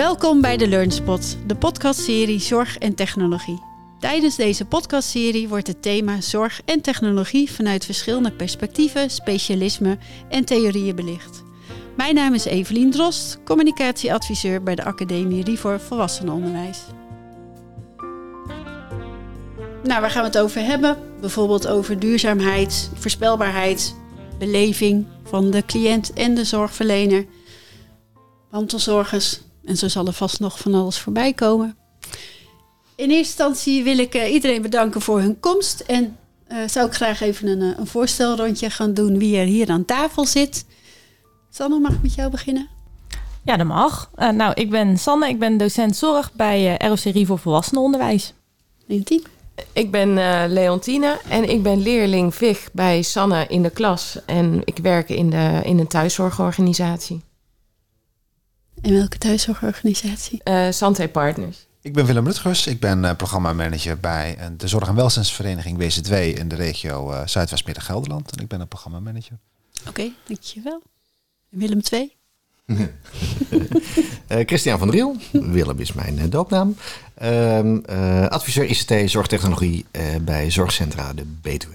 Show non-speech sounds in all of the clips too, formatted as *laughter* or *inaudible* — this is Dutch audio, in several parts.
Welkom bij de LearnSpot, de podcastserie Zorg en Technologie. Tijdens deze podcastserie wordt het thema zorg en technologie vanuit verschillende perspectieven, specialismen en theorieën belicht. Mijn naam is Evelien Drost, communicatieadviseur bij de Academie Rivor Volwassenenonderwijs. Nou, waar gaan we het over hebben? Bijvoorbeeld over duurzaamheid, voorspelbaarheid, beleving van de cliënt en de zorgverlener, mantelzorgers. En zo zal er vast nog van alles voorbij komen. In eerste instantie wil ik uh, iedereen bedanken voor hun komst. En uh, zou ik graag even een, uh, een, voorstelrondje gaan doen wie er hier aan tafel zit. Sanne, mag ik met jou beginnen? Ja, dat mag. nou, ik ben Sanne, ik ben docent zorg bij ROC Rivo Volwassenenonderwijs. Leontien? Ik ben Leontine en ik ben leerling VIG bij Sanne in de klas. En ik werk in, de, in een thuiszorgorganisatie. In welke thuiszorgorganisatie? Uh, Santé Partners. Ik ben Willem Rutgers. Ik ben uh, programmamanager bij uh, de Zorg- en Welzijnsvereniging WZ2 in de regio uh, Zuidwest-Midden-Gelderland. En ik ben een programmamanager. Oké, okay, dankjewel. Willem 2? *laughs* Christian van Driel. Willem is mijn doopnaam. Ehm, adviseur ICT Zorgtechnologie bij Zorgcentra de Betuwe.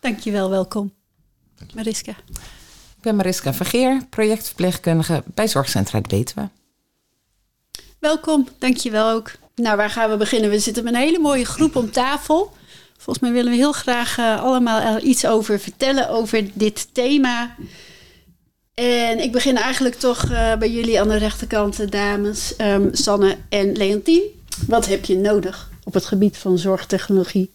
Dankjewel, welkom. Dank Mariska. Ik ben Mariska Vergeer, projectverpleegkundige bij Zorgcentra de Betuwe. Welkom, dankjewel ook. Nou, waar gaan we beginnen? We zitten met een hele mooie groep om tafel. Volgens mij willen we heel graag uh, allemaal iets over vertellen, over dit thema. En ik begin eigenlijk toch uh, bij jullie aan de rechterkant, dames, um, Sanne en Leontien. Wat heb je nodig op het gebied van zorgtechnologie?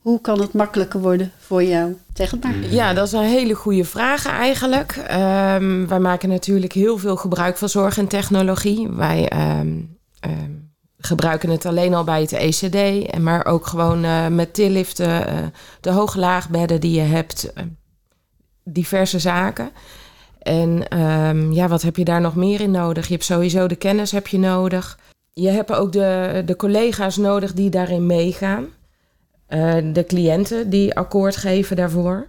Hoe kan het makkelijker worden voor jou? Zeg het maar. Ja, dat is een hele goede vraag eigenlijk. Um, wij maken natuurlijk heel veel gebruik van zorg en technologie. Wij um, um, gebruiken het alleen al bij het ECD, maar ook gewoon uh, met tilliften, uh, de hoog-laagbedden die je hebt, uh, diverse zaken. En ja, wat heb je daar nog meer in nodig? Je hebt sowieso de kennis heb je nodig. Je hebt ook de, de collega's nodig die daarin meegaan. Uh, de cliënten die akkoord geven daarvoor.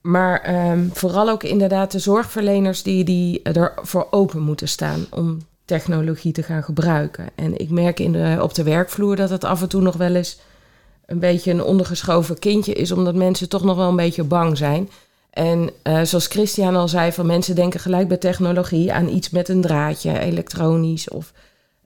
Maar um, vooral ook inderdaad de zorgverleners die, die ervoor open moeten staan om technologie te gaan gebruiken. En ik merk in de, op de werkvloer dat het af en toe nog wel eens een beetje een ondergeschoven kindje is, omdat mensen toch nog wel een beetje bang zijn. En uh, zoals Christian al zei, van mensen denken gelijk bij technologie aan iets met een draadje, elektronisch of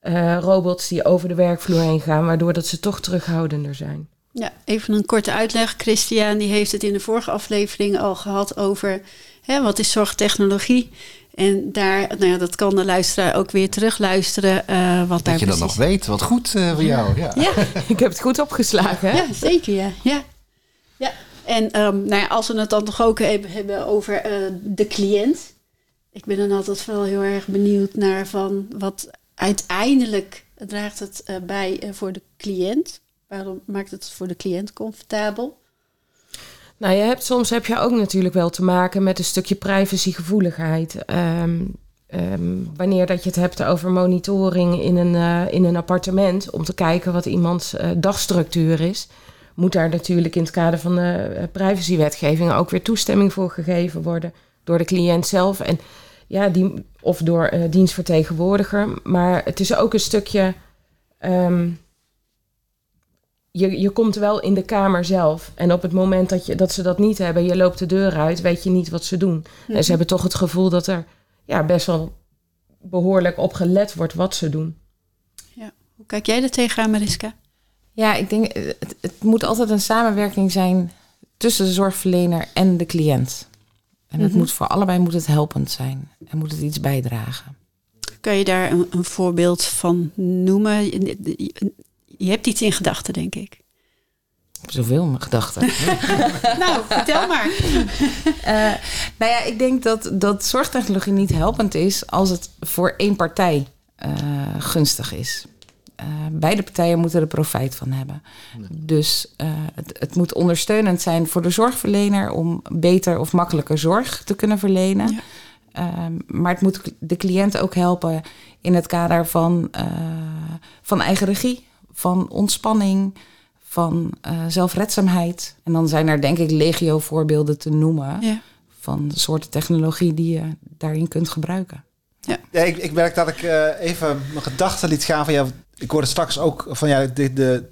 uh, robots die over de werkvloer heen gaan, waardoor dat ze toch terughoudender zijn. Ja, even een korte uitleg. Christian die heeft het in de vorige aflevering al gehad over hè, wat is zorgtechnologie. En daar, nou ja, dat kan de luisteraar ook weer terugluisteren. Uh, wat dat daar je dat nog weet, wat goed uh, voor jou. Ja. ja. *laughs* ik heb het goed opgeslagen. Hè? Ja, zeker ja. ja. ja. En um, nou ja, als we het dan toch ook hebben, hebben over uh, de cliënt. Ik ben dan altijd wel heel erg benieuwd naar van wat uiteindelijk draagt het uh, bij uh, voor de cliënt. Waarom maakt het voor de cliënt comfortabel? Nou, je hebt, soms heb je ook natuurlijk wel te maken met een stukje privacygevoeligheid. Um, um, wanneer dat je het hebt over monitoring in een, uh, in een appartement, om te kijken wat iemands dagstructuur is, moet daar natuurlijk in het kader van de privacywetgeving ook weer toestemming voor gegeven worden door de cliënt zelf. En ja, die, of door uh, dienstvertegenwoordiger. Maar het is ook een stukje. Um, je, je komt wel in de kamer zelf. En op het moment dat, je, dat ze dat niet hebben, je loopt de deur uit, weet je niet wat ze doen. Mm-hmm. En ze hebben toch het gevoel dat er ja, best wel behoorlijk op gelet wordt wat ze doen. Ja. Hoe kijk jij er tegenaan, Mariska? Ja, ik denk, het, het moet altijd een samenwerking zijn tussen de zorgverlener en de cliënt. En het mm-hmm. moet voor allebei moet het helpend zijn en moet het iets bijdragen. Kan je daar een, een voorbeeld van noemen? Je hebt iets in gedachten, denk ik. Zoveel in mijn gedachten. *laughs* nou, vertel maar. uh, *laughs* nou ja, ik denk dat, dat zorgtechnologie niet helpend is als het voor één partij uh, gunstig is. Uh, beide partijen moeten er profijt van hebben. Nee. Dus uh, het, het, moet ondersteunend zijn voor de zorgverlener om beter of makkelijker zorg te kunnen verlenen. Ja. Uh, maar het moet de cliënt ook helpen in het kader van, uh, van eigen regie, van ontspanning, van zelfredzaamheid. En dan zijn er denk ik legio voorbeelden te noemen ja. van soorten technologie die je daarin kunt gebruiken. Ja, ik, ik merk dat ik eh, even mijn gedachten liet gaan van ja, ik hoorde straks ook van ja, de, de,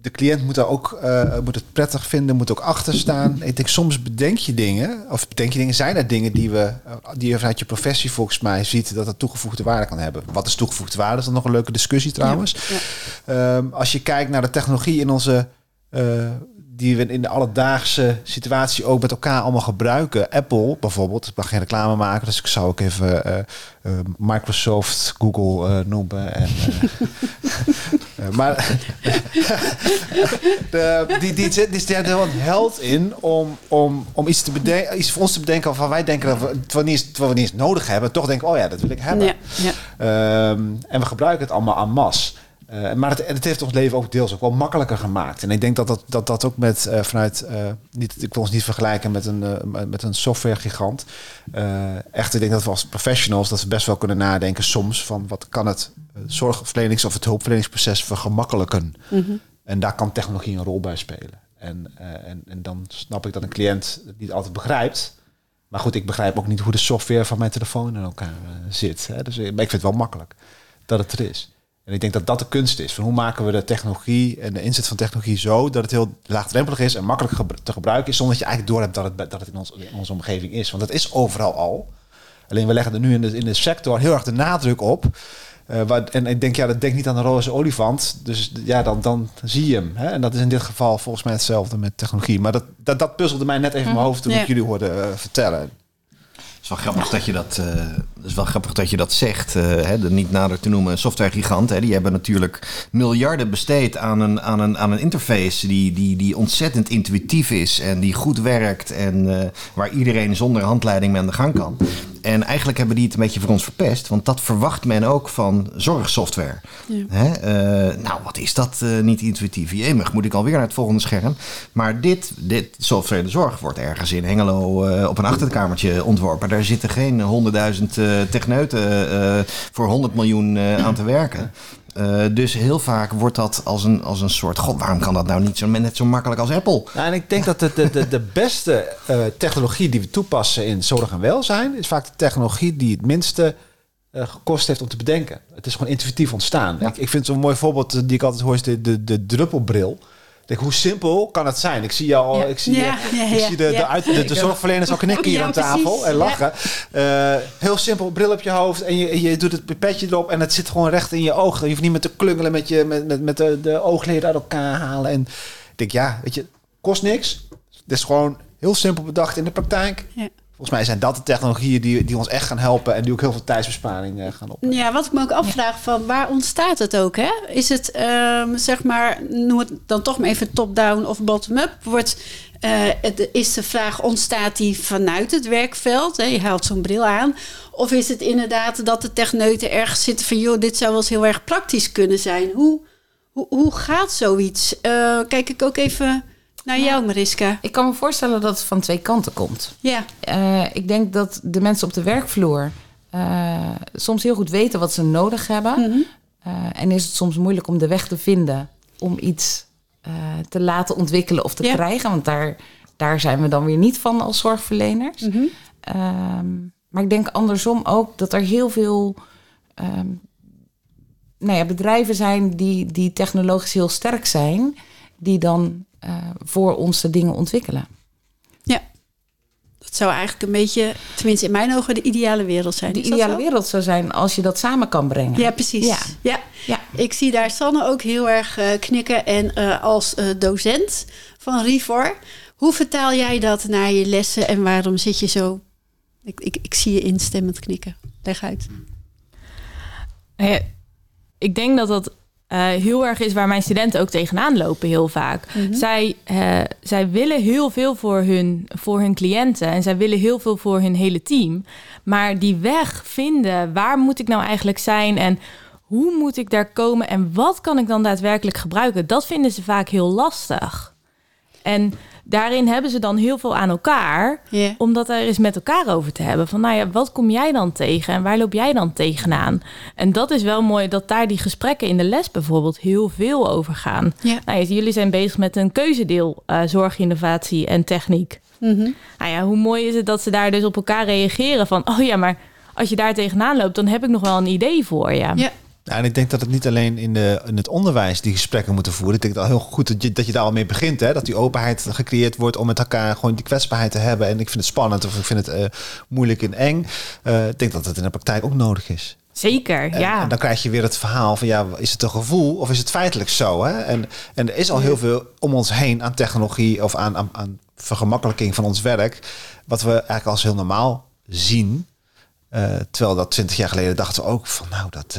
de cliënt moet daar ook eh, moet het prettig vinden, moet ook achter staan. Ik denk soms bedenk je dingen, of bedenk je dingen, zijn er dingen die we eh, die je vanuit je professie volgens mij ziet dat het toegevoegde waarde kan hebben. Wat is toegevoegde waarde? Dat is dan nog een leuke discussie trouwens. Ehm, als je kijkt naar de technologie in onze eh, die we in de alledaagse situatie ook met elkaar allemaal gebruiken. Apple bijvoorbeeld, ik mag geen reclame maken, dus ik zou ook even eh, eh, Microsoft, Google eh, noemen. En, *laughs* maar *laughs* de, die, die, die, die er een held in om, om, om iets, te bedenken, iets voor ons te bedenken waarvan wij denken dat we het wel niet, terwijl we niet eens nodig hebben, toch denken, oh ja, dat wil ik hebben. Ja, ja. Ehm, en we gebruiken het allemaal en masse. Eh, maar het, het heeft ons leven ook deels ook wel makkelijker gemaakt. En ik denk dat dat, dat, dat ook met eh, vanuit. eh, niet, ik wil ons niet vergelijken met een, met een softwaregigant. Echt, ik denk dat we als professionals dat we best wel kunnen nadenken soms van wat kan het zorgverlenings- of het hulpverleningsproces vergemakkelijken. En daar kan technologie een rol bij spelen. En, en, en dan snap ik dat een cliënt het niet altijd begrijpt. Maar goed, ik begrijp ook niet hoe de software van mijn telefoon in elkaar zit. Hè? Dus, maar ik vind het wel makkelijk dat het er is. En ik denk dat dat de kunst is. Van hoe maken we de technologie en de inzet van technologie zo dat het heel laagdrempelig is en makkelijk te gebruiken is, zonder dat je eigenlijk door hebt dat het, dat het in, ons, in onze omgeving is. Want het is overal al. Alleen we leggen er nu in de, in de sector heel erg de nadruk op. Eh, waar, en ik denk, ja, dat denk niet aan de roze olifant. Dus ja, dan, dan zie je hem. Hè? En dat is in dit geval volgens mij hetzelfde met technologie. Maar dat, dat, dat puzzelde mij net even in mijn hoofd toen Ja. ik jullie hoorde eh, vertellen. Is wel grappig dat je dat, eh, is wel grappig dat, je dat zegt. eh, hè, de niet nader te noemen softwaregigant. Hè, die hebben natuurlijk miljarden besteed aan een, aan een, aan een interface die, die, die ontzettend intuïtief is en die goed werkt en eh, waar iedereen zonder handleiding mee aan de gang kan. En eigenlijk hebben die het een beetje voor ons verpest, want dat verwacht men ook van zorgsoftware. Hè? eh, nou, wat is dat eh, niet intuïtief? Jemig, moet ik alweer naar het volgende scherm. Maar dit, dit software de zorg wordt ergens in Hengelo eh, op een achterkamertje ontworpen. Daar zitten geen honderdduizend techneuten voor 100 miljoen aan te werken. Eh, dus heel vaak wordt dat als een, als een soort... God, waarom kan dat nou niet zo, net zo makkelijk als Apple? Nou, en ik denk dat de, de, de, beste eh, technologie die we toepassen in zorg en welzijn... is vaak de technologie die het minste eh, gekost heeft om te bedenken. Het is gewoon intuïtief ontstaan. Ik, ik vind zo'n mooi voorbeeld die ik altijd hoor is de, de, de druppelbril. Ik Denk, hoe simpel kan het zijn? Ik zie jou al, Ja. ik zie, Ja, eh, ja, ik zie de, de, uit, de, de zorgverleners al knikken hier aan tafel en lachen. Eh, heel simpel, bril op je hoofd en je, je doet het pipetje erop en het zit gewoon recht in je oog. Je hoeft niet meer te klungelen met, je, met, met, met de, de oogleden uit elkaar halen. En ik denk, ja, weet je, kost niks. Het is gewoon heel simpel bedacht in de praktijk. Volgens mij zijn dat de technologieën die, die ons echt gaan helpen en die ook heel veel tijdsbesparing eh, gaan op. Ja, wat ik me ook afvraag van waar ontstaat het ook? Hè? Is het ehm, zeg maar, noem het dan toch maar even top-down of bottom-up? Wordt eh, het, is de vraag ontstaat die vanuit het werkveld? Hè? Je haalt zo'n bril aan. Of is het inderdaad dat de techneuten ergens zitten van joh, dit zou wel eens heel erg praktisch kunnen zijn? Hoe, hoe, hoe gaat zoiets? Eh, kijk ik ook even naar jou, Mariska. Ik kan me voorstellen dat het van twee kanten komt. Ja, Eh, ik denk dat de mensen op de werkvloer eh, soms heel goed weten wat ze nodig hebben. Eh, en is het soms moeilijk om de weg te vinden om iets te laten ontwikkelen of te Ja. krijgen. Want daar, daar zijn we dan weer niet van als zorgverleners. Ehm, maar ik denk andersom ook dat er heel veel ehm, nou ja, bedrijven zijn die, die technologisch heel sterk zijn, die dan voor ons de dingen ontwikkelen. ja. Dat zou eigenlijk een beetje, tenminste in mijn ogen, de ideale wereld zijn. De ideale zo? wereld zou zijn als je dat samen kan brengen. Ja, precies. Ja. Ja. Ja. Ik zie daar Sanne ook heel erg eh, knikken. En eh, als eh, docent van Rivor, hoe vertaal jij dat naar je lessen en waarom zit je zo? Ik, ik, ik zie je instemmend knikken. Leg uit. Nou ja, ik denk dat dat eh, heel erg is waar mijn studenten ook tegenaan lopen heel vaak. zij, eh, zij willen heel veel voor hun, voor hun cliënten en zij willen heel veel voor hun hele team. Maar die weg vinden, waar moet ik nou eigenlijk zijn en hoe moet ik daar komen en wat kan ik dan daadwerkelijk gebruiken, dat vinden ze vaak heel lastig. En daarin hebben ze dan heel veel aan elkaar Ja. om dat er eens met elkaar over te hebben. Van nou ja, wat kom jij dan tegen en waar loop jij dan tegenaan? En dat is wel mooi dat daar die gesprekken in de les bijvoorbeeld heel veel over gaan. Nou, ja, jullie zijn bezig met een keuzedeel eh zorginnovatie en techniek. Mhm. Nou ja, hoe mooi is het dat ze daar dus op elkaar reageren van... oh ja, maar als je daar tegenaan loopt, dan heb ik nog wel een idee voor je. Ja. Ja, en ik denk dat het niet alleen in, de, in het onderwijs die gesprekken moeten voeren. Ik denk dat heel goed dat je, dat je daar al mee begint. Hè? Dat die openheid gecreëerd wordt om met elkaar gewoon die kwetsbaarheid te hebben. En ik vind het spannend of ik vind het eh, moeilijk en eng. Eh, ik denk dat het in de praktijk ook nodig is. Zeker, En, ja. en dan krijg je weer het verhaal van ja, is het een gevoel of is het feitelijk zo? Hè? En, en er is al heel veel om ons heen aan technologie of aan, aan, aan vergemakkelijking van ons werk. Wat we eigenlijk als heel normaal zien. Eh, terwijl dat twintig jaar geleden dachten we ook van nou dat...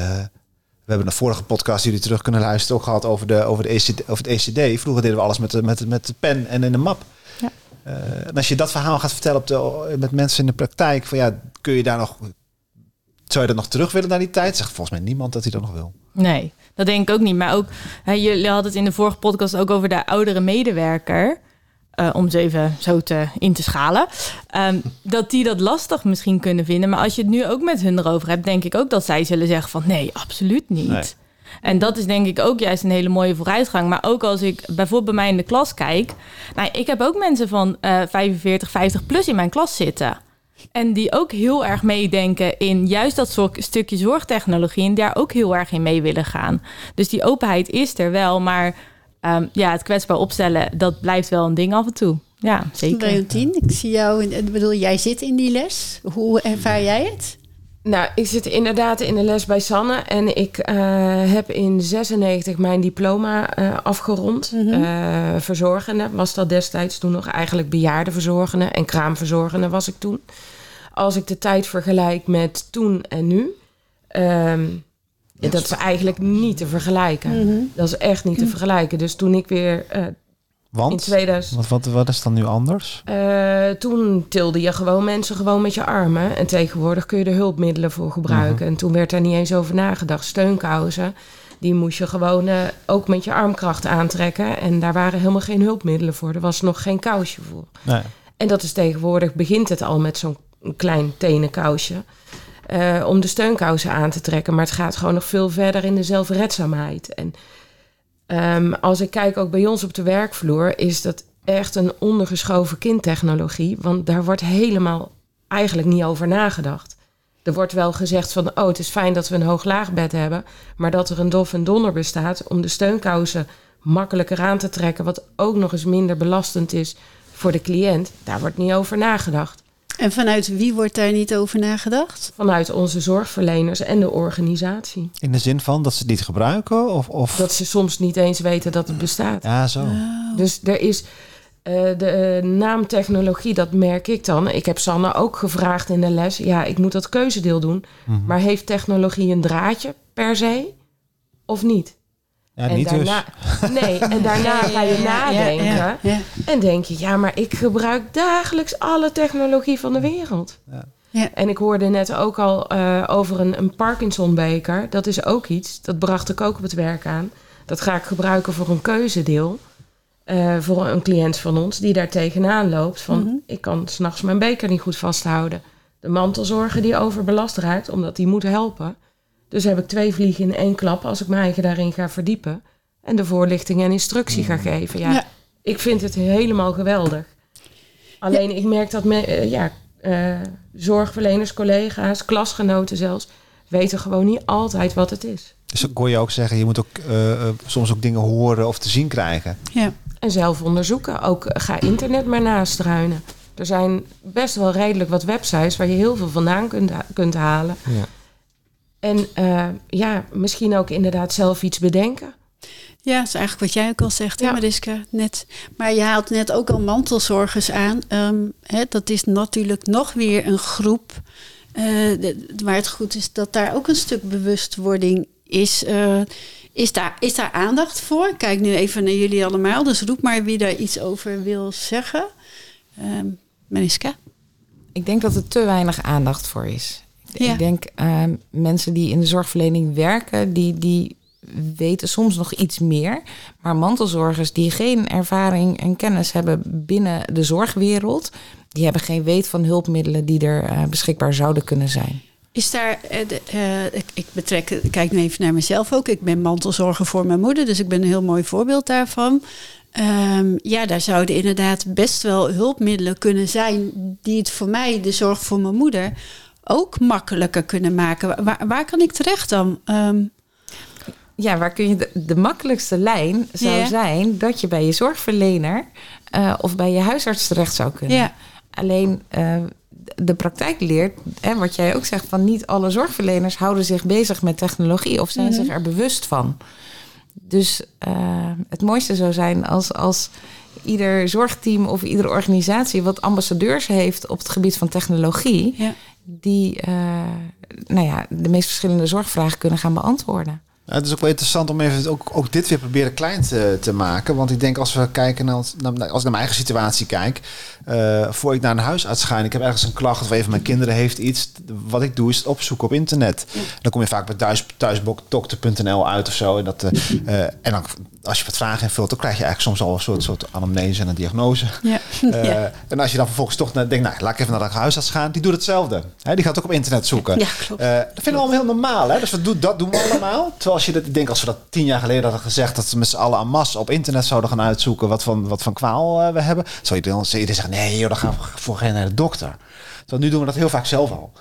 we hebben een vorige podcast die jullie terug kunnen luisteren ook gehad over, de, over, de ECD, over het ECD. Vroeger deden we alles met de, met, de- met de pen en in een map. Ja. Eh, en als je dat verhaal gaat vertellen op de, met mensen in de praktijk, van ja, kun je daar nog, zou je dat nog terug willen naar die tijd? Zegt volgens mij niemand dat hij dat nog wil. Nee, dat denk ik ook niet. Maar ook, hè, jullie hadden het in de vorige podcast ook over de oudere medewerker. Eh, om ze even zo te, in te schalen. ehm, dat die dat lastig misschien kunnen vinden. Maar als je het nu ook met hun erover hebt, denk ik ook dat zij zullen zeggen van nee, absoluut niet. Nee. En dat is denk ik ook juist een hele mooie vooruitgang. Maar ook als ik bijvoorbeeld bij mij in de klas kijk. Nou, ik heb ook mensen van eh 45, 50 plus in mijn klas zitten. En die ook heel erg meedenken in juist dat soort stukje zorgtechnologie. En daar ook heel erg in mee willen gaan. Dus die openheid is er wel. Maar ehm, ja, het kwetsbaar opstellen, dat blijft wel een ding af en toe. Ja, zeker. Leontien, ik zie jou, in- ik bedoel, jij zit in die les. Hoe ervaar jij het? Nou, ik zit inderdaad in de les bij Sanne en ik eh, heb in 96 mijn diploma eh, afgerond. Eh, verzorgende was dat destijds toen nog eigenlijk bejaardenverzorgende en kraamverzorgende was ik toen. Als ik de tijd vergelijk met toen en nu, ehm, ja, dat is eigenlijk niet te vergelijken. Dat is echt niet te vergelijken. Dus toen ik weer eh, in Want, 2000... wat, wat, wat is dan nu anders? Eh, toen tilde je gewoon mensen gewoon met je armen. En tegenwoordig kun je er hulpmiddelen voor gebruiken. En toen werd daar niet eens over nagedacht. Steunkousen, die moest je gewoon eh, ook met je armkracht aantrekken. En daar waren helemaal geen hulpmiddelen voor. Er was nog geen kousje voor. Nee. En dat is tegenwoordig, begint het al met zo'n klein tenenkousje. Eh, om de steunkousen aan te trekken. Maar het gaat gewoon nog veel verder in de zelfredzaamheid. En ehm, als ik kijk ook bij ons op de werkvloer, is dat echt een ondergeschoven kindtechnologie. Want daar wordt helemaal eigenlijk niet over nagedacht. Er wordt wel gezegd van, oh, het is fijn dat we een hoog-laagbed hebben. Maar dat er een dof en donder bestaat om de steunkousen makkelijker aan te trekken. Wat ook nog eens minder belastend is voor de cliënt. Daar wordt niet over nagedacht. En vanuit wie wordt daar niet over nagedacht? Vanuit onze zorgverleners en de organisatie. In de zin van dat ze het niet gebruiken? Of, of... Dat ze soms niet eens weten dat het bestaat. Ja, zo. Dus er is eh, de eh, naam technologie, dat merk ik dan. Ik heb Sanne ook gevraagd in de les. Ja, ik moet dat keuzedeel doen. Mhm. Maar heeft technologie een draadje per se? Of niet? Ja, niet dus. *laughs* Nee, en *laughs* daarna ga je nadenken. Ja, ja. En denk je, ja, maar ik gebruik dagelijks alle technologie van de wereld. Ja. Ja. En ik hoorde net ook al eh, over een, een Parkinson-beker. Dat is ook iets, dat bracht ik ook op het werk aan. Dat ga ik gebruiken voor een keuzedeel. eh, voor een cliënt van ons die daar tegenaan loopt. Van, Mhm. ik kan s'nachts mijn beker niet goed vasthouden. De mantelzorger die overbelast raakt, omdat die moet helpen. Dus heb ik twee vliegen in één klap als ik mijn eigen daarin ga verdiepen. En de voorlichting en instructie ga geven. Ja, Ja. ik vind het helemaal geweldig. Alleen ik merk dat me, eh, ja, eh, zorgverleners, collega's, klasgenoten zelfs... weten gewoon niet altijd wat het is. Dus ik hoor je ook zeggen, je moet ook eh, soms ook dingen horen of te zien krijgen. Ja. En zelf onderzoeken. Ook ga internet maar nastruinen. Er zijn best wel redelijk wat websites waar je heel veel vandaan kunt, kunt halen. Ja. En eh, ja, misschien ook inderdaad zelf iets bedenken. Ja, dat is eigenlijk wat jij ook al zegt, hè. Mariska, net. Maar je haalt net ook al mantelzorgers aan. Ehm, hè, dat is natuurlijk nog weer een groep eh, de- waar het goed is dat daar ook een stuk bewustwording is. Eh, is, daar, is daar aandacht voor? Ik Kijk nu even naar jullie allemaal, dus roep maar wie daar iets over wil zeggen. Ehm Mariska? Ik denk dat er te weinig aandacht voor is. Ja. Ik denk ehm, mensen die in de zorgverlening werken, die, die weten soms nog iets meer. Maar mantelzorgers die geen ervaring en kennis hebben binnen de zorgwereld, die hebben geen weet van hulpmiddelen die er eh, beschikbaar zouden kunnen zijn. Is daar, eh, de- eh, ik, ik betrek, kijk nu even naar mezelf ook. Ik ben mantelzorger voor mijn moeder, dus ik ben een heel mooi voorbeeld daarvan. Ehm, ja, daar zouden inderdaad best wel hulpmiddelen kunnen zijn die het voor mij, de zorg voor mijn moeder, ook makkelijker kunnen maken. Waar, waar kan ik terecht dan? Ehm, Ja, waar kun je de, de makkelijkste lijn zou zijn dat je bij je zorgverlener eh, of bij je huisarts terecht zou kunnen. ja, Alleen eh, de praktijk leert, hè, wat jij ook zegt, van niet alle zorgverleners houden zich bezig met technologie of zijn Mhm. zich er bewust van. Dus eh, het mooiste zou zijn als, als ieder zorgteam of iedere organisatie wat ambassadeurs heeft op het gebied van technologie, ja. Die eh, nou ja, de meest verschillende zorgvragen kunnen gaan beantwoorden. Het is ook wel interessant om even ook, ook dit weer proberen klein te, te maken. Want ik denk als we kijken naar- als ik naar mijn eigen situatie kijk. Eh voor ik naar een huisarts ga en ik heb ergens een klacht of een van mijn kinderen heeft iets. Wat ik doe is het opzoeken op internet. Dan kom je vaak bij thuis, thuisdokter.nl uit of zo. En, dat, eh, eh, en dan, als je wat vragen invult, dan krijg je eigenlijk soms al een soort, soort anamnese en een diagnose. ja. Ja. En als je dan vervolgens toch naar- denkt, nou, laat ik even naar de huisarts gaan. Die doet hetzelfde. Hè, die gaat ook op internet zoeken. Ja, klopt. Dat vinden we allemaal heel normaal. Hè? Dus we doen, dat doen we allemaal. Terwijl als je dat, ik denk als we dat tien jaar geleden hadden gezegd... dat we met z'n allen aan massa op internet zouden gaan uitzoeken... wat van, wat van kwaal we hebben... zou je dan zeggen, nee joh, dan gaan we voor geen naar de dokter. Terwijl nu doen we dat heel vaak zelf al.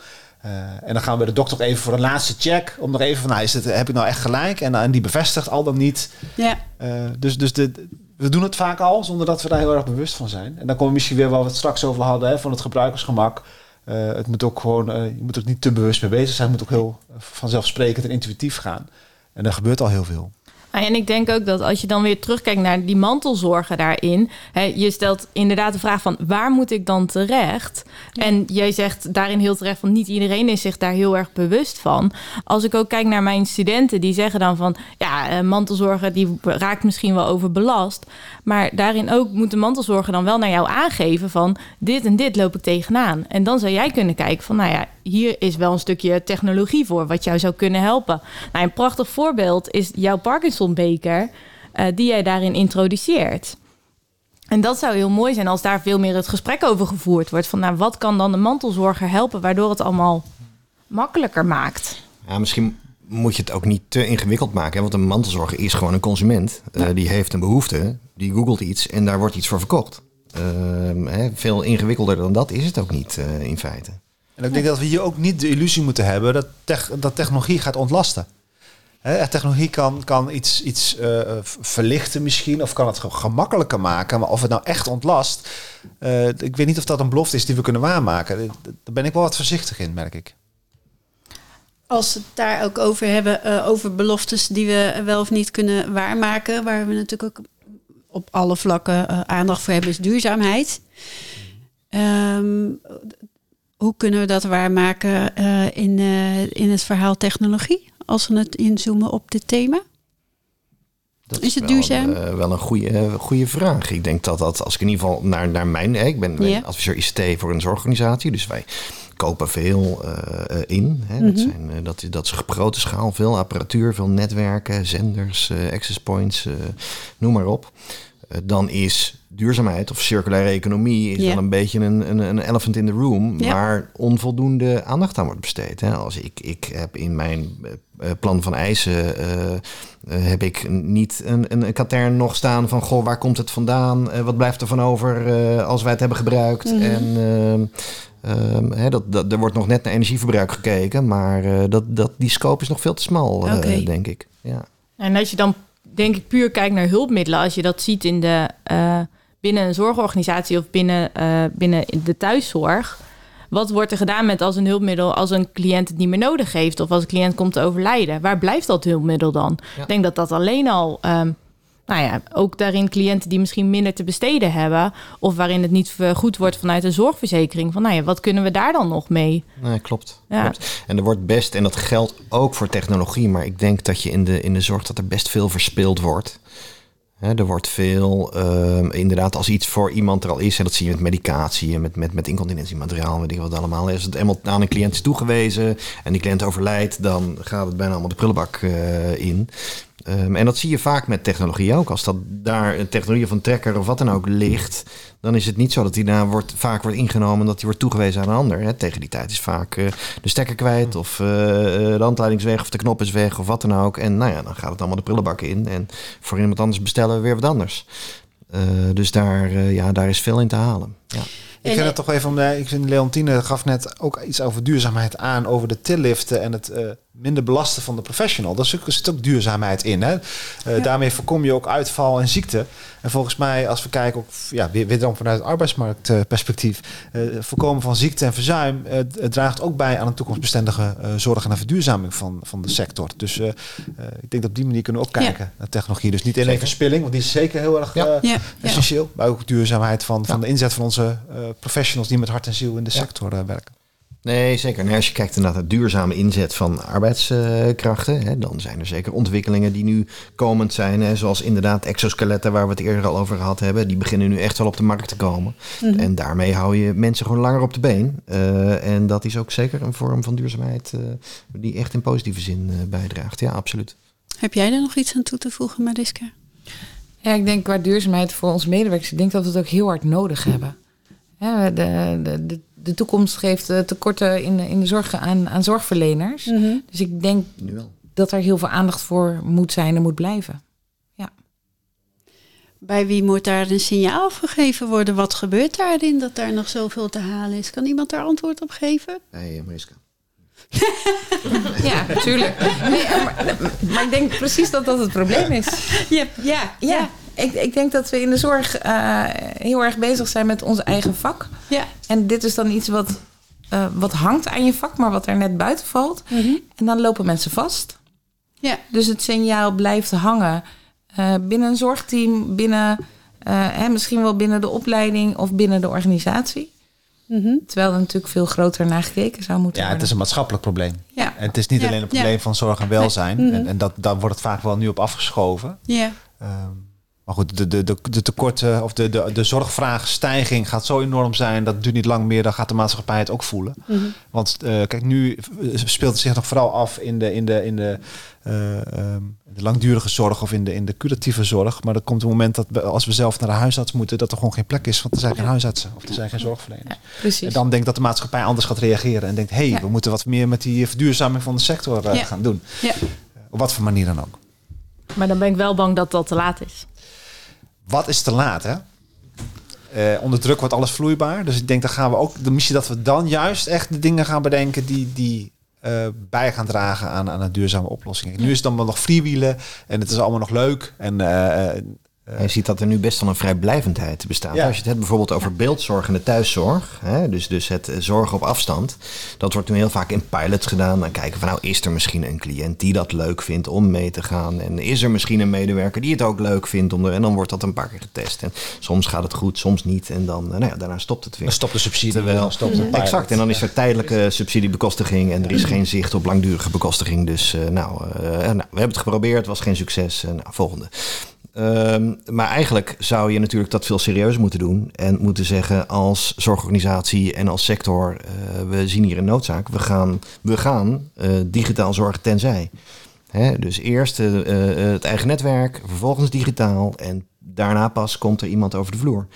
Eh, en dan gaan we bij de dokter even voor een laatste check... om nog even van, nou, is het, heb ik nou echt gelijk? En, en die bevestigt al dan niet... ja. Eh, dus dus de, we doen het vaak al zonder dat we daar heel erg bewust van zijn. En dan komen we misschien weer waar we het straks over hadden, hè, van het gebruikersgemak. Eh, het moet ook gewoon, je moet er niet te bewust mee bezig zijn. Het moet ook heel vanzelfsprekend en intuïtief gaan. En er gebeurt al heel veel. Nou, En ik denk ook dat als je dan weer terugkijkt naar die mantelzorgen daarin. Hè, je stelt inderdaad de vraag van waar moet ik dan terecht? En jij zegt daarin heel terecht van niet iedereen is zich daar heel erg bewust van. Als ik ook kijk naar mijn studenten, die zeggen dan van ja, eh, mantelzorgen die raakt misschien wel overbelast. Maar daarin ook moet de mantelzorger dan wel naar jou aangeven van dit en dit loop ik tegenaan. En dan zou jij kunnen kijken van nou ja, hier is wel een stukje technologie voor wat jou zou kunnen helpen. Nou, een prachtig voorbeeld is jouw Parkinson-beker eh, die jij daarin introduceert. En dat zou heel mooi zijn als daar veel meer het gesprek over gevoerd wordt. Van nou, wat kan dan de mantelzorger helpen waardoor het allemaal makkelijker maakt? Ja, misschien moet je het ook niet te ingewikkeld maken. Hè? Want een mantelzorger is gewoon een consument. Eh, die heeft een behoefte, die googelt iets en daar wordt iets voor verkocht. Ehm, hè, veel ingewikkelder dan dat is het ook niet eh, in feite. En ik denk dat we hier ook niet de illusie moeten hebben dat, tech- dat technologie gaat ontlasten. Hè, technologie kan, kan iets, iets eh, verlichten misschien, of kan het ge- gemakkelijker maken. Maar of het nou echt ontlast, eh, ik weet niet of dat een belofte is die we kunnen waarmaken. Eh, Daar ben ik wel wat voorzichtig in, merk ik. Als we het daar ook over hebben, over beloftes die we wel of niet kunnen waarmaken, waar we natuurlijk ook op alle vlakken aandacht voor hebben, is duurzaamheid. Ehm, hoe kunnen we dat waarmaken in, in het verhaal technologie, als we het inzoomen op dit thema? Dat Is het wel duurzaam? Een, eh, wel een goede, goede vraag. Ik denk dat dat, als ik in ieder geval naar, naar mijn... hè, Ik ben adviseur ICT voor een zorgorganisatie. Dus wij kopen veel eh, eh, in. Hè. dat, Mhm. zijn, eh, dat, dat is op grote schaal. Veel apparatuur, veel netwerken, zenders, eh, access points, eh, noem maar op. Eh, dan is duurzaamheid of circulaire economie is Ja. wel een beetje een, een, een elephant in the room, Ja. waar onvoldoende aandacht aan wordt besteed. Hè. Als ik, ik heb in mijn eh, plan van eisen eh, eh, heb ik niet een, een, een katern nog staan van goh, waar komt het vandaan? Eh, wat blijft er van over eh, als wij het hebben gebruikt? Mhm. En ehm, ehm, hè, dat, dat, er wordt nog net naar energieverbruik gekeken, maar eh, dat, dat, die scope is nog veel te smal, eh, denk ik. Ja. En als je dan, denk ik, puur kijkt naar hulpmiddelen, als je dat ziet in de, eh, binnen een zorgorganisatie of binnen, eh, binnen de thuiszorg. Wat wordt er gedaan met als een hulpmiddel als een cliënt het niet meer nodig heeft of als een cliënt komt te overlijden? Waar blijft dat hulpmiddel dan? Ja. Ik denk dat dat alleen al, ehm, nou ja, ook daarin cliënten die misschien minder te besteden hebben of waarin het niet goed wordt vanuit een zorgverzekering. Van nou ja, wat kunnen we daar dan nog mee? Nee, klopt. Ja. klopt. En er wordt best, en dat geldt ook voor technologie, maar ik denk dat je in de, in de zorg dat er best veel verspild wordt. Er wordt veel, ehm, inderdaad, als iets voor iemand er al is, en dat zie je met medicatie en met, met, met incontinentiemateriaal, weet ik wat allemaal. Als het eenmaal aan een cliënt is toegewezen en die cliënt overlijdt, dan gaat het bijna allemaal de prullenbak eh, in. Ehm, en dat zie je vaak met technologie ook. Als dat daar een technologie een trekker of wat dan ook ligt, dan is het niet zo dat die daar wordt, vaak wordt ingenomen en dat die wordt toegewezen aan een ander. Hè. Tegen die tijd is vaak eh, de stekker kwijt of eh, de handleiding is weg of de knop is weg of wat dan ook. En nou ja, dan gaat het allemaal de prullenbak in. En voor iemand anders bestellen we weer wat anders. Eh, dus daar, eh, ja, daar is veel in te halen. Ja. Ik vind het toch even om. Ik vind Leontine gaf net ook iets over duurzaamheid aan, over de tilliften en het uh, minder belasten van de professional. Daar zit ook duurzaamheid in. Hè? Uh, Daarmee voorkom je ook uitval en ziekte. En volgens mij, als we kijken, ook, ja, weer, weer dan vanuit het arbeidsmarktperspectief, uh, voorkomen van ziekte en verzuim, het draagt ook bij aan een toekomstbestendige zorg en een verduurzaming van, van de sector. Dus ik denk dat op die manier kunnen we ook kijken ja. naar technologie. Dus niet alleen verspilling, want die is zeker heel erg ja. essentieel, maar ook duurzaamheid van, van de inzet van onze professionals die met hart en ziel in de sector werken. Nee, zeker. Nou, als je kijkt naar de duurzame inzet van arbeidskrachten, hè, dan zijn er zeker ontwikkelingen die nu komend zijn. Hè, zoals inderdaad exoskeletten, waar we het eerder al over gehad hebben. Die beginnen nu echt wel op de markt te komen. Mhm. En daarmee hou je mensen gewoon langer op de been. Uh, en dat is ook zeker een vorm van duurzaamheid uh, die echt in positieve zin uh, bijdraagt. Ja, absoluut. Heb jij er nog iets aan toe te voegen, Mariska? Ja, ik denk qua duurzaamheid voor ons medewerkers, ik denk dat we het ook heel hard nodig hebben. Ja, de, de, de de toekomst geeft uh, tekorten in, in de zorg aan, aan zorgverleners. Mhm. Dus ik denk dat er heel veel aandacht voor moet zijn en moet blijven. Ja. Bij wie moet daar een signaal gegeven worden? Wat gebeurt daarin dat daar nog zoveel te halen is? Kan iemand daar antwoord op geven? Hey, Mariska. *laughs* ja, natuurlijk. Nee, maar, maar, ik denk precies dat dat het probleem is. Ja, ja, ja. Ik, ik denk dat we in de zorg uh, heel erg bezig zijn met ons eigen vak. Ja. En dit is dan iets wat, uh, wat hangt aan je vak, maar wat er net buiten valt. Mm -hmm. En dan lopen mensen vast. Ja. Dus het signaal blijft hangen uh, binnen een zorgteam, binnen, hè, misschien wel binnen de opleiding of binnen de organisatie. Mm -hmm. Terwijl er natuurlijk veel groter naar gekeken zou moeten ja, worden. het is een maatschappelijk probleem. Ja. En het is niet ja. alleen een probleem ja. van zorg en welzijn. Nee. Mm -hmm. En, en dat, daar wordt het vaak wel nu op afgeschoven. Ja. Um, maar goed, de, de, de, de tekorten of de, de, de zorgvraagstijging gaat zo enorm zijn. Dat duurt niet lang meer. Dan gaat de maatschappij het ook voelen. Mm -hmm. Want uh, kijk, nu speelt het zich nog vooral af in de, in de, in de, uh, um, de langdurige zorg of in de, in de curatieve zorg. Maar er komt een moment dat we, als we zelf naar de huisarts moeten, dat er gewoon geen plek is. Want er zijn geen huisartsen of er zijn geen zorgverleners. Ja, precies. En dan denk ik dat de maatschappij anders gaat reageren. En denkt, hé, hey, ja. we moeten wat meer met die verduurzaming van de sector uh, ja. gaan doen. Ja. Op wat voor manier dan ook. Maar dan ben ik wel bang dat dat te laat is wat is te laat, hè? Uh, onder druk wordt alles vloeibaar. Dus ik denk, dat gaan we ook de missie dat we dan juist echt de dingen gaan bedenken die, die uh, bij gaan dragen aan, aan een duurzame oplossing. Nu is het dan nog freewielen en het is allemaal nog leuk. En Uh, je ziet dat er nu best wel een vrijblijvendheid bestaat. Ja. Als je het hebt bijvoorbeeld over beeldzorg en de thuiszorg, hè, dus, dus het zorgen op afstand, dat wordt nu heel vaak in pilots gedaan. Dan kijken van nou, is er misschien een cliënt die dat leuk vindt om mee te gaan? En is er misschien een medewerker die het ook leuk vindt? Om er, en dan wordt dat een paar keer getest. En soms gaat het goed, soms niet. En dan, nou ja, daarna stopt het weer. Dan stopt de subsidie. Terwijl, stopt de pilot. Exact, en dan is er tijdelijke subsidiebekostiging en er is geen zicht op langdurige bekostiging. Dus uh, nou, uh, nou, we hebben het geprobeerd, het was geen succes. nou, volgende. Um, maar eigenlijk zou je natuurlijk dat veel serieuzer moeten doen. En moeten zeggen als zorgorganisatie en als sector, uh, we zien hier een noodzaak. We gaan, we gaan uh, digitaal zorgen tenzij. Hè, dus eerst uh, het eigen netwerk, vervolgens digitaal. En daarna pas komt er iemand over de vloer.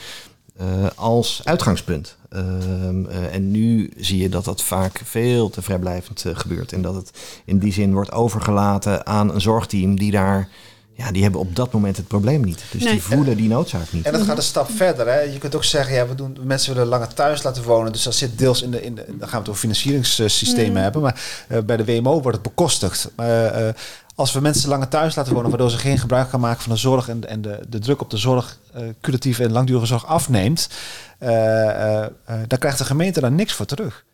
als uitgangspunt. Ehm, en nu zie je dat dat vaak veel te vrijblijvend gebeurt. En dat het in die zin wordt overgelaten aan een zorgteam die daar ja, die hebben op dat moment het probleem niet. Dus nee. die voelen die noodzaak niet. En dat gaat een stap verder. Hè. Je kunt ook zeggen, ja, we doen mensen willen langer thuis laten wonen. Dus dat zit deels in de, in de dan gaan we het over financieringssystemen mm. hebben. Maar uh, bij de WMO wordt het bekostigd. Maar uh, als we mensen langer thuis laten wonen, waardoor ze geen gebruik gaan maken van de zorg en, en de, de druk op de zorg, uh, curatieve en langdurige zorg afneemt, dan krijgt de gemeente daar niks voor terug.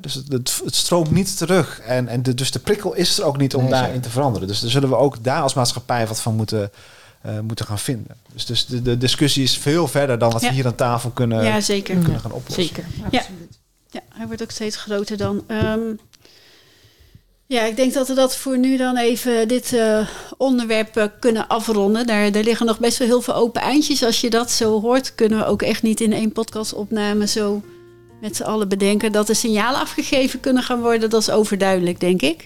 Dus het, het, het, stroomt niet terug. En, en de, dus de prikkel is er ook niet om nee, daarin te veranderen. Dus daar zullen we ook daar als maatschappij wat van moeten, uh, moeten gaan vinden. Dus, dus de, de, discussie is veel verder dan wat ja. we hier aan tafel kunnen, ja, zeker. kunnen gaan oplossen. Zeker, ja. Absoluut. Ja, hij wordt ook steeds groter dan. Um, ja, ik denk dat we dat voor nu dan even dit uh, onderwerp uh, kunnen afronden. Daar, daar liggen nog best wel heel veel open eindjes. Als je dat zo hoort, kunnen we ook echt niet in één podcastopname zo met z'n allen bedenken dat er signalen afgegeven kunnen gaan worden. Dat is overduidelijk, denk ik.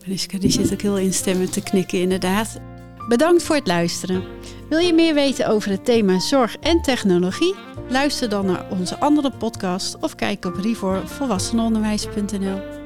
Mariska die zit ook heel instemmend te knikken, inderdaad. Bedankt voor het luisteren. Wil je meer weten over het thema zorg en technologie? Luister dan naar onze andere podcast of kijk op rivorvolwassenenonderwijs.nl.